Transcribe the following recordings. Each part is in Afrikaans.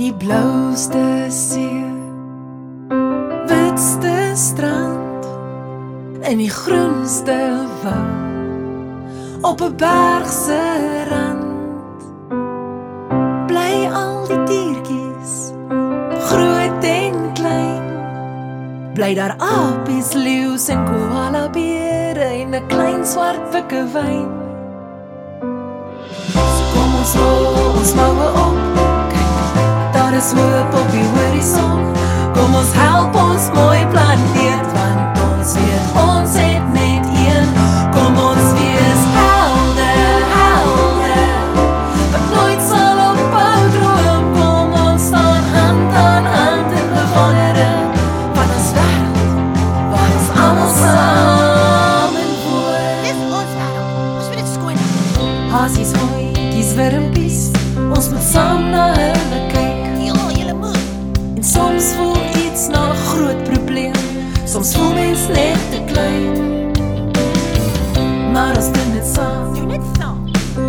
die blouste see. Witste strand en die groenste wou op 'n berg se rand bly al die diertjies groot en klein. Bly daar apies leeu's en koala beere en 'n klein swart wikkewyn kom ons rol ons daar is hoop op die horison. Kom ons help ons mooi planeet want ons weet ons het net een. Kom ons wees helde, helde. Wat nooit sal ophou droom. Kom ons staan hand aan hand in bewondering van ons wêreld waar ons almal saam in woon. Dis ons wêreld. Ons moet dit skoon. Hasies hooi, dis wurmpies. Ons moet saam na hulle Soms voel mens net te klein. Maar ons doen dit saam. Doen dit saam.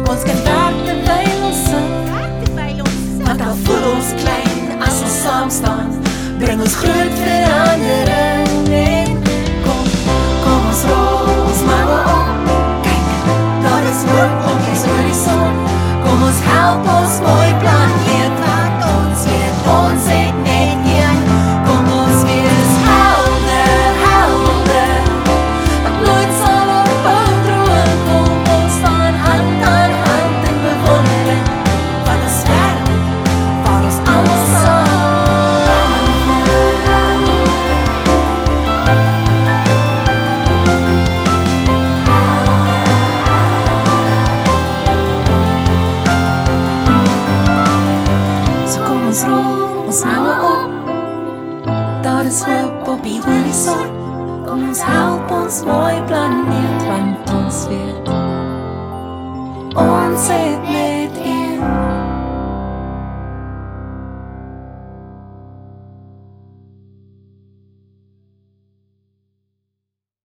Ons kan werk terwyl ons sing. Werk terwyl ons Want dan voel ons klein as ons saam staan. Bring ons groot verandering en kom, kom ons rol ons moue op. Kyk, daar is hoop op die horison. Kom ons help ons mooi planeet So kom ons rol ons moue op. Daar is hoop op die horison. Kom